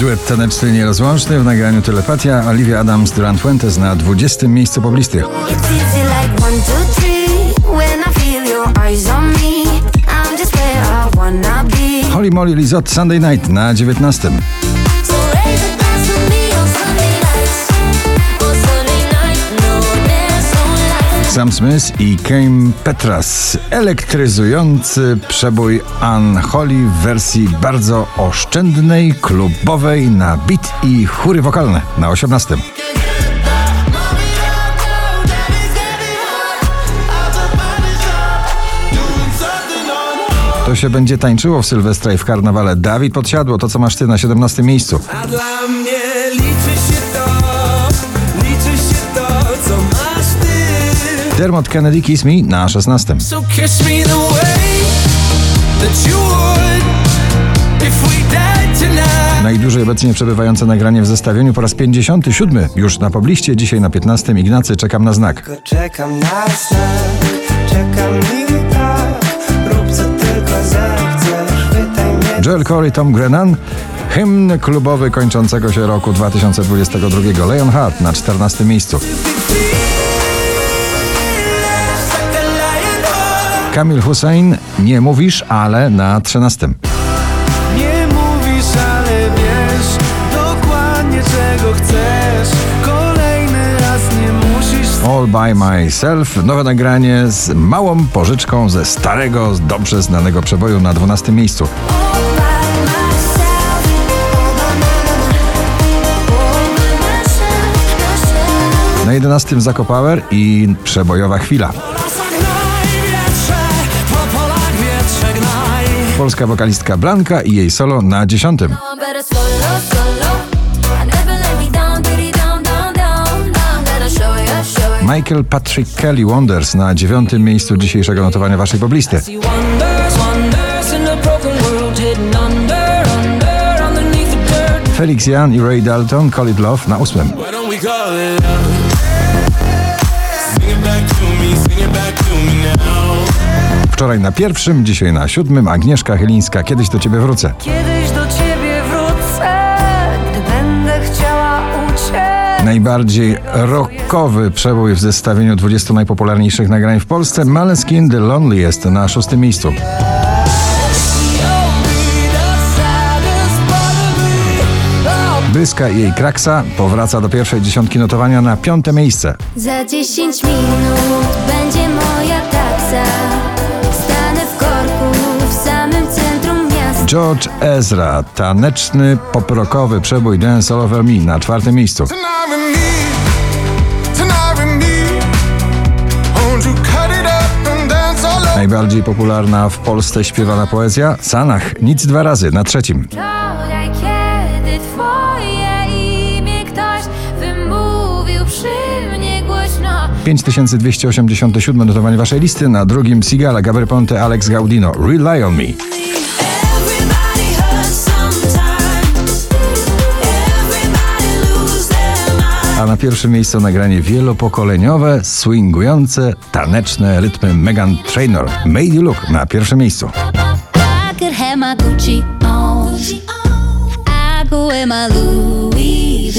Duet taneczny nierozłączny w nagraniu Telepatia Olivia Adams Durant Fuentes na 20. miejscu be. Holly Molly Lizot Sunday Night na 19. Sam Smith i Kane Petras. Elektryzujący przebój Ann Holly w wersji bardzo oszczędnej, klubowej na beat i chóry wokalne na 18. To się będzie tańczyło w Sylwestra i w karnawale. Dawid Podsiadło, to co masz ty na 17 miejscu. A dla mnie liczy się Dermot Kennedy Kiss Me na 16. So kiss me the way that you would if we died tonight. Najdłużej obecnie przebywające nagranie w zestawieniu po raz 57. Już na pobliście, dzisiaj na 15. Ignacy, czekam na znak. Czekam na znak, czekam i tak, rób co tylko zechcesz. Joel Corey, Tom Grennan. Hymn klubowy kończącego się roku 2022. Leon Hart na 14. miejscu. Kamil Hussein, nie mówisz, ale na 13. Nie mówisz, ale wiesz dokładnie czego chcesz. Kolejny raz nie musisz All by myself. Nowe nagranie z małą pożyczką ze starego, dobrze znanego przeboju na 12. miejscu. Na 11. Zako Power i przebojowa chwila. Polska wokalistka Blanka i jej solo na 10. Better solo, solo. I never let me down, diddy down, down, down. I'm gonna show you, show you. Michael Patrick Kelly Wonders na dziewiątym miejscu dzisiejszego notowania waszej poblisty. Felix Jan i Ray Dalton Call It Love na ósmym. Sing it back to me, sing it back to me now. Wczoraj na pierwszym, dzisiaj na siódmym Agnieszka Chylińska. Kiedyś do ciebie wrócę. Kiedyś do ciebie wrócę, gdy będę chciała uciec. Najbardziej rockowy przebój w zestawieniu 20 najpopularniejszych nagrań w Polsce. Maleskin The Lonely jest na szóstym miejscu. Bryska i jej kraksa powraca do pierwszej dziesiątki notowania na piąte miejsce. Za 10 minut będzie moja taksa. George Ezra, taneczny, poprokowy przebój Dance All Over Me na czwartym miejscu. Najbardziej popularna w Polsce śpiewana poezja Sanach, nic dwa razy na trzecim. Wczoraj, kiedy twoje imię ktoś wymówił przy mnie głośno. 5287 notowanie waszej listy, na drugim Sigala, Gabry Ponte, Alex Gaudino, Rely on Me. Na pierwszym miejscu nagranie wielopokoleniowe, swingujące, taneczne rytmy Megan Trainor. Made You Look na pierwszym miejscu. I